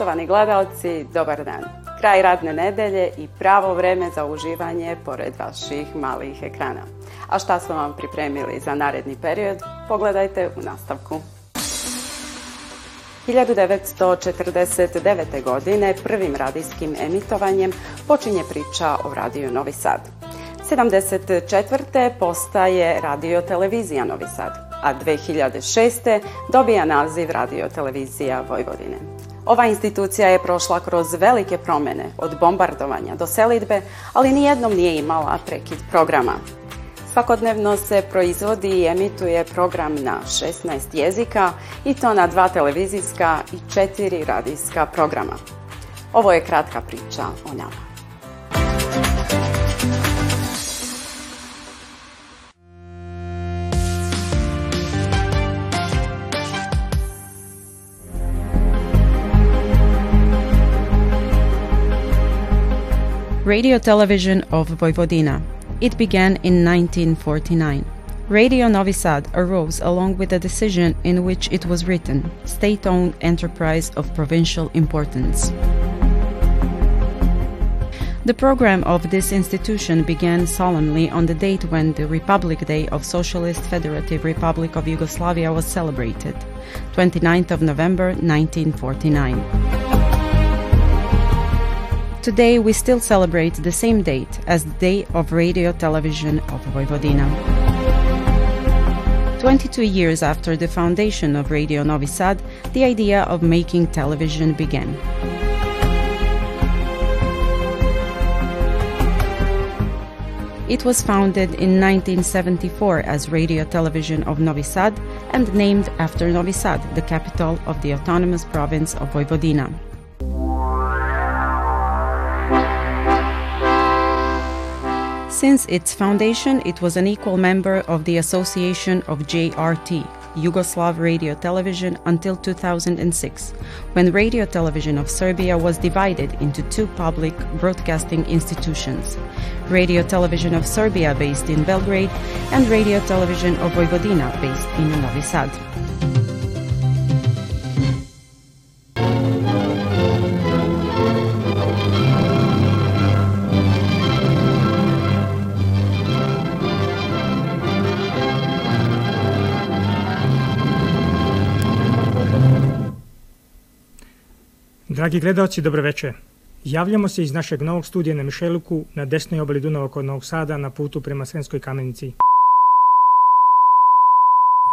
Poštovani gledalci, dobar dan. Kraj radne nedelje i pravo vreme za uživanje pored vaših malih ekrana. A šta smo vam pripremili za naredni period, pogledajte u nastavku. 1949. godine prvim radijskim emitovanjem počinje priča o radiju Novi Sad. 74. postaje radio televizija Novi Sad, a 2006. dobija naziv radio televizija Vojvodine. Ova institucija je prošla kroz velike promene, od bombardovanja do selidbe, ali nijednom nije imala prekid programa. Svakodnevno se proizvodi i emituje program na 16 jezika i to na dva televizijska i četiri radijska programa. Ovo je kratka priča o nama. Radio Television of Vojvodina. It began in 1949. Radio Novi Sad arose along with a decision in which it was written, state owned enterprise of provincial importance. The program of this institution began solemnly on the date when the Republic Day of Socialist Federative Republic of Yugoslavia was celebrated, 29th of November 1949. Today we still celebrate the same date as the Day of Radio Television of Vojvodina. 22 years after the foundation of Radio Novi Sad, the idea of making television began. It was founded in 1974 as Radio Television of Novi Sad and named after Novi Sad, the capital of the autonomous province of Vojvodina. Since its foundation, it was an equal member of the Association of JRT, Yugoslav Radio Television, until 2006, when Radio Television of Serbia was divided into two public broadcasting institutions Radio Television of Serbia, based in Belgrade, and Radio Television of Vojvodina, based in Novi Sad. Dragi gledalci, dobroveče. Javljamo se iz našeg novog studija na Mišeluku na desnoj obali Dunava kod Novog Sada na putu prema Srenskoj kamenici.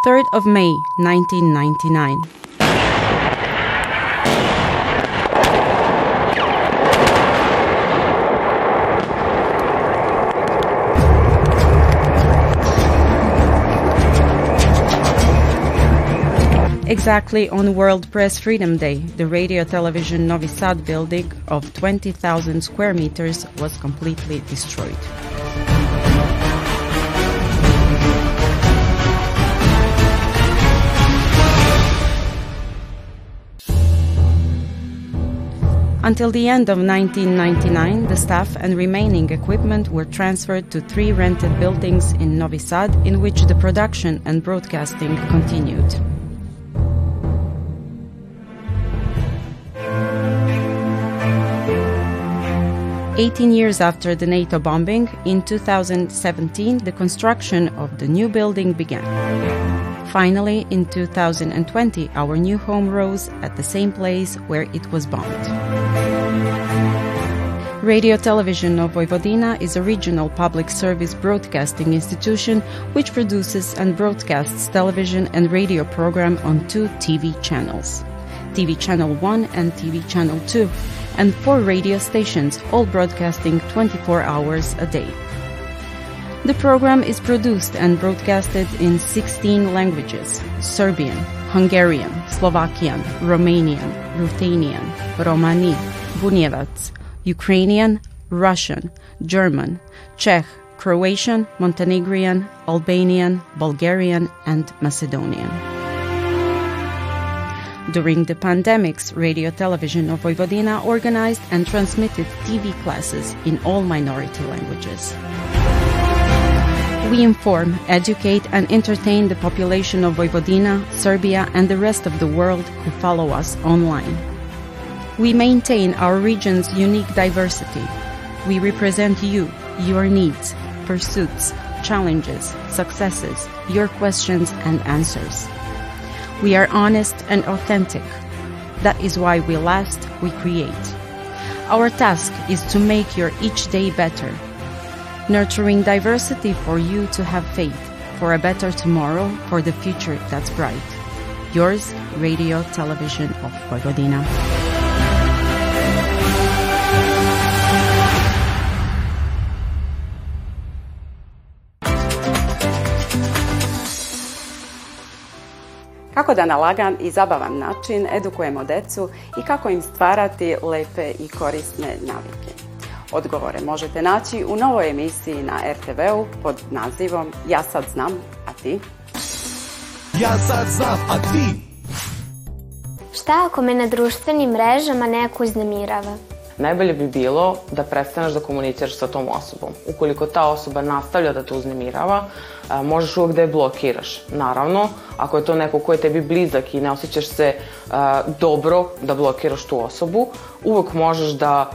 3rd of May 1999. Exactly on World Press Freedom Day, the Radio Television Novi Sad building of 20,000 square meters was completely destroyed. Until the end of 1999, the staff and remaining equipment were transferred to three rented buildings in Novi Sad, in which the production and broadcasting continued. 18 years after the NATO bombing, in 2017, the construction of the new building began. Finally, in 2020, our new home rose at the same place where it was bombed. Radio Television of Vojvodina is a regional public service broadcasting institution which produces and broadcasts television and radio program on two TV channels. TV Channel 1 and TV Channel 2 and four radio stations, all broadcasting 24 hours a day. The program is produced and broadcasted in 16 languages Serbian, Hungarian, Slovakian, Romanian, Ruthenian, Romani, Bunjevac, Ukrainian, Russian, German, Czech, Croatian, Montenegrin, Albanian, Bulgarian, and Macedonian. During the pandemics, Radio Television of Vojvodina organized and transmitted TV classes in all minority languages. We inform, educate, and entertain the population of Vojvodina, Serbia, and the rest of the world who follow us online. We maintain our region's unique diversity. We represent you, your needs, pursuits, challenges, successes, your questions and answers. We are honest and authentic. That is why we last, we create. Our task is to make your each day better, nurturing diversity for you to have faith, for a better tomorrow, for the future that's bright. Yours, Radio Television of Vojvodina. Kako da na lagan i zabavan način edukujemo decu i kako im stvarati lepe i korisne navike? Odgovore možete naći u novoj emisiji na RTV-u pod nazivom Ja sad znam, a ti? Ja sad znam, a ti? Šta ako me na društvenim mrežama neko uznemirava? Najbolje bi bilo da prestaneš da komuniciraš sa tom osobom. Ukoliko ta osoba nastavlja da te uznemirava, možeš uvek da je blokiraš. Naravno, ako je to neko ko je tebi blizak i ne osjećaš se dobro da blokiraš tu osobu, uvek možeš da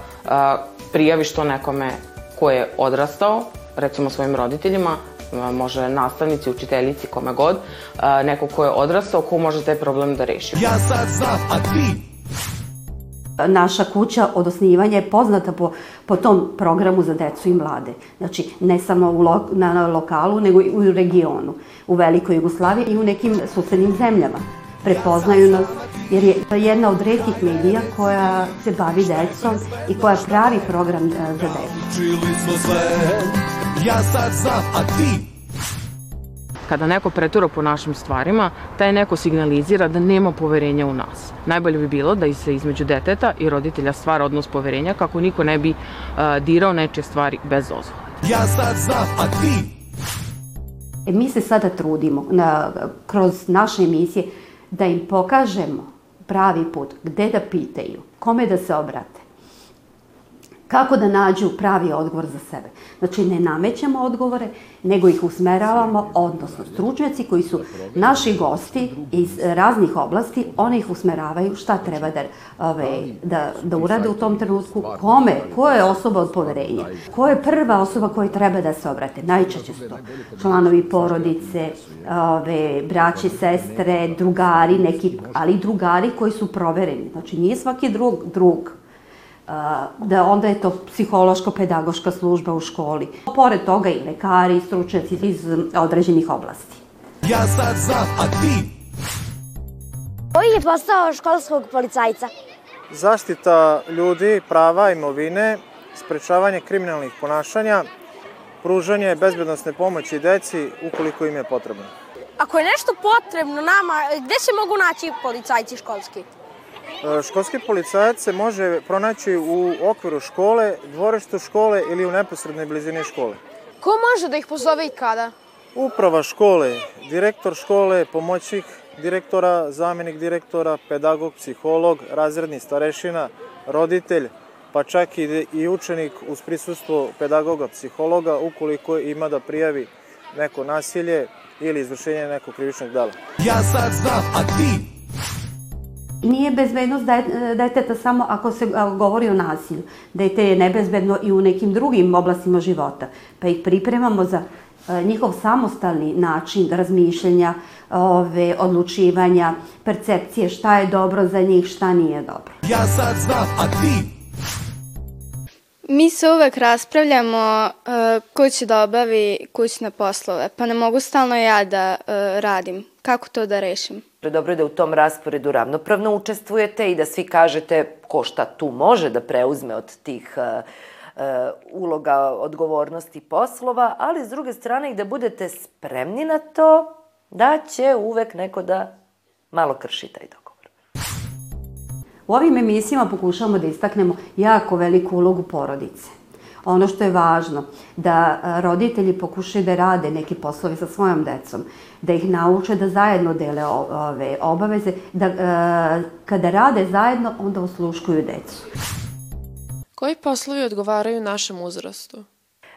prijaviš to nekome ko je odrastao, recimo svojim roditeljima, može nastavnici, učiteljici, kome god, neko ko je odrastao, ko može taj problem da reši. Ja sad znam, a ti? Naša kuća od osnivanja je poznata po, po tom programu za decu i mlade. Znači, ne samo u lo, na, lokalu, nego i u regionu, u Velikoj Jugoslaviji i u nekim susednim zemljama. Prepoznaju nas, jer je jedna od redkih medija koja se bavi decom i koja pravi program za decu. Čili smo sve, ja sad znam, a ti? Kada neko pretura po našim stvarima, taj neko signalizira da nema poverenja u nas. Najbolje bi bilo da se između deteta i roditelja stvara odnos poverenja kako niko ne bi uh, dirao nečije stvari bez dozvole. Ja sad znam, a ti? E, mi se sada trudimo na, kroz naše emisije da im pokažemo pravi put, gde da pitaju, kome da se obrate kako da nađu pravi odgovor za sebe. Znači, ne namećemo odgovore, nego ih usmeravamo, odnosno stručnjaci koji su naši gosti iz raznih oblasti, oni ih usmeravaju šta treba da, ove, da, da urade u tom trenutku, kome, ko je osoba od poverenja, ko je prva osoba koja treba da se obrate. Najčešće su to članovi porodice, ove, braći, sestre, drugari, neki, ali drugari koji su provereni. Znači, nije svaki drug, drug da onda je to psihološko-pedagoška služba u školi. Pored toga i lekari, stručnjaci iz određenih oblasti. Ja sad znam, a ti? Koji je postao školskog policajca? Zaštita ljudi, prava, imovine, sprečavanje kriminalnih ponašanja, pružanje bezbednostne pomoći deci ukoliko im je potrebno. Ako je nešto potrebno nama, gde se mogu naći policajci školski? E, školski policajac se može pronaći u okviru škole, dvorištu škole ili u neposrednoj blizini škole. Ko može da ih pozove i kada? Uprava škole, direktor škole, pomoćnik direktora, zamenik direktora, pedagog, psiholog, razredni starešina, roditelj, pa čak i, i učenik uz prisustvo pedagoga, psihologa, ukoliko ima da prijavi neko nasilje ili izvršenje nekog krivičnog dela. Ja sad znam, a ti? Nije bezbednost deteta samo ako se govori o nasilju. Dete je nebezbedno i u nekim drugim oblastima života, pa ih pripremamo za njihov samostalni način razmišljanja, ove, odlučivanja, percepcije šta je dobro za njih, šta nije dobro. Ja sad znam, a ti? Mi se uvek raspravljamo uh, ko će da obavi kućne poslove, pa ne mogu stalno ja da uh, radim. Kako to da rešim? Dobro je da u tom rasporedu ravnopravno učestvujete i da svi kažete ko šta tu može da preuzme od tih uh, uloga, odgovornosti poslova, ali s druge strane i da budete spremni na to da će uvek neko da malo krši taj dogovor. U ovim emisijama pokušavamo da istaknemo jako veliku ulogu porodice. Ono što je važno, da roditelji pokušaju da rade neki poslovi sa svojom decom, da ih nauče da zajedno dele ove obaveze, da kada rade zajedno, onda osluškuju decu. Koji poslovi odgovaraju našem uzrastu?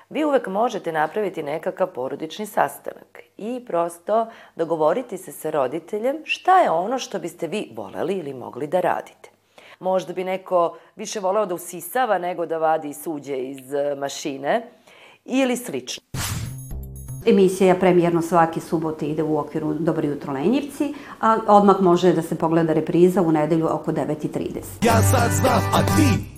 Vi uvek možete napraviti nekakav porodični sastanak i prosto dogovoriti se sa roditeljem šta je ono što biste vi voleli ili mogli da radite. Možda bi neko više voleo da usisava nego da vadi suđe iz e, mašine ili slično. Emisija premijerno svake subote ide u okviru Dobro jutro Lenjivci, a odmah može da se pogleda repriza u nedelju oko 9.30. Ja sad znam, a ti?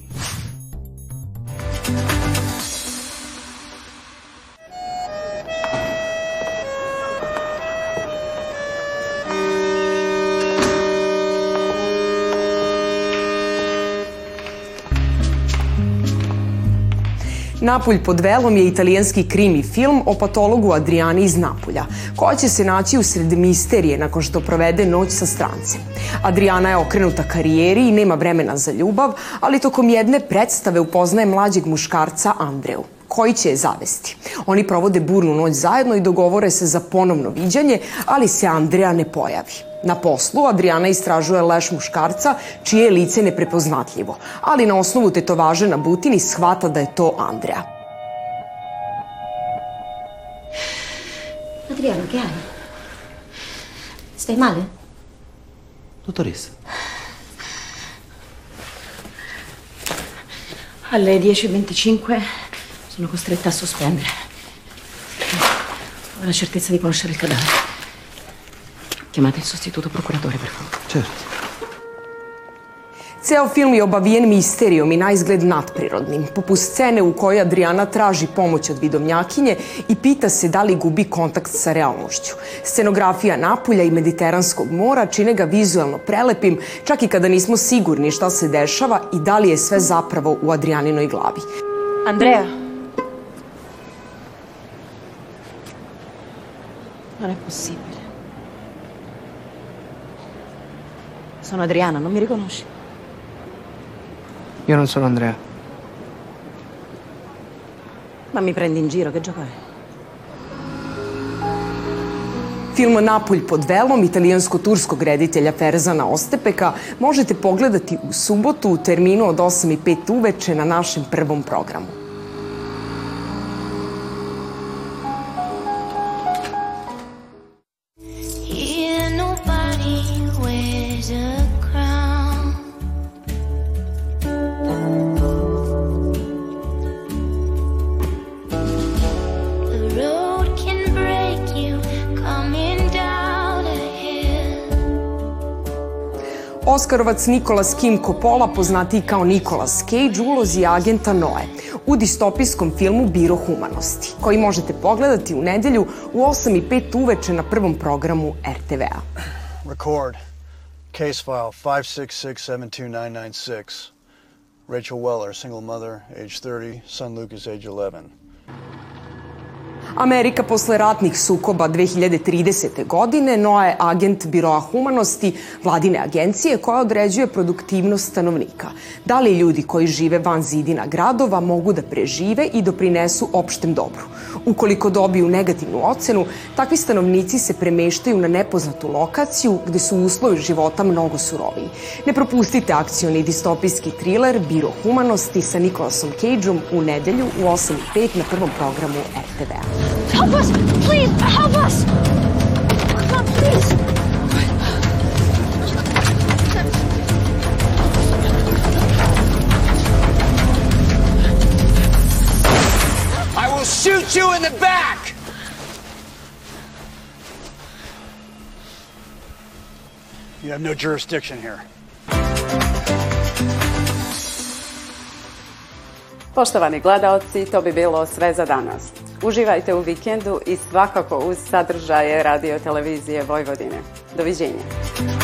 Napulj pod velom je italijanski krimi film o patologu Adriani iz Napulja, koja će se naći usred misterije nakon što provede noć sa strancem. Adriana je okrenuta karijeri i nema vremena za ljubav, ali tokom jedne predstave upoznaje mlađeg muškarca Andreu koji će je zavesti. Oni provode burnu noć zajedno i dogovore se za ponovno viđanje, ali se Andreja ne pojavi. Na poslu Adriana istražuje leš muškarca, čije je lice neprepoznatljivo, ali na osnovu tetovaže na butini shvata da je to Andreja. Adriano, che hai? Stai male? Dottoressa. Alle 10.25 sono costretta a sospendere. Ho la certezza di conoscere il cadavere. Chiamate il sostituto procuratore, per favore. Certo. Ceo film je obavijen misterijom i na izgled nadprirodnim, poput scene u kojoj Adriana traži pomoć od vidomnjakinje i pita se da li gubi kontakt sa realnošću. Scenografija Napulja i Mediteranskog mora čine ga vizualno prelepim, čak i kada nismo sigurni šta se dešava i da li je sve zapravo u Adrianinoj glavi. Andrea. Non è possibile. Sono Adriana, non mi riconosci? Io non sono Andrea. Ma mi prendi in giro, che gioco è? Film Napulj pod velom italijansko-turskog reditelja Ferzana Ostepeka možete pogledati u subotu u terminu od 8 i 5 uveče na našem prvom programu. Oskarovac Nikolas Kim Coppola, poznatiji kao Nikolas Cage, ulozi agenta Noe u distopijskom filmu Biro humanosti, koji možete pogledati u nedelju u 8 i 5 uveče na prvom programu RTV-a. Record. Case file 566-72996. Rachel Weller, single mother, age 30, son Lucas, age 11. Amerika posle ratnih sukoba 2030. godine Noa je agent Biroa humanosti, vladine agencije koja određuje produktivnost stanovnika. Da li ljudi koji žive van zidina gradova mogu da prežive i doprinesu opštem dobru? Ukoliko dobiju negativnu ocenu, takvi stanovnici se premeštaju na nepoznatu lokaciju gde su uslovi života mnogo suroviji. Ne propustite akcioni distopijski thriller Biro humanosti sa Nikolasom Cageom u nedelju u 8.05 na prvom programu RTV-a. Help us! Please, help us! Come on, please! I will shoot you in the back! You have no jurisdiction here. Poštovani gledaoci, to bi bilo sve za danas. Uživajte u vikendu i svakako uz sadržaje radio televizije Vojvodine. Doviđenja.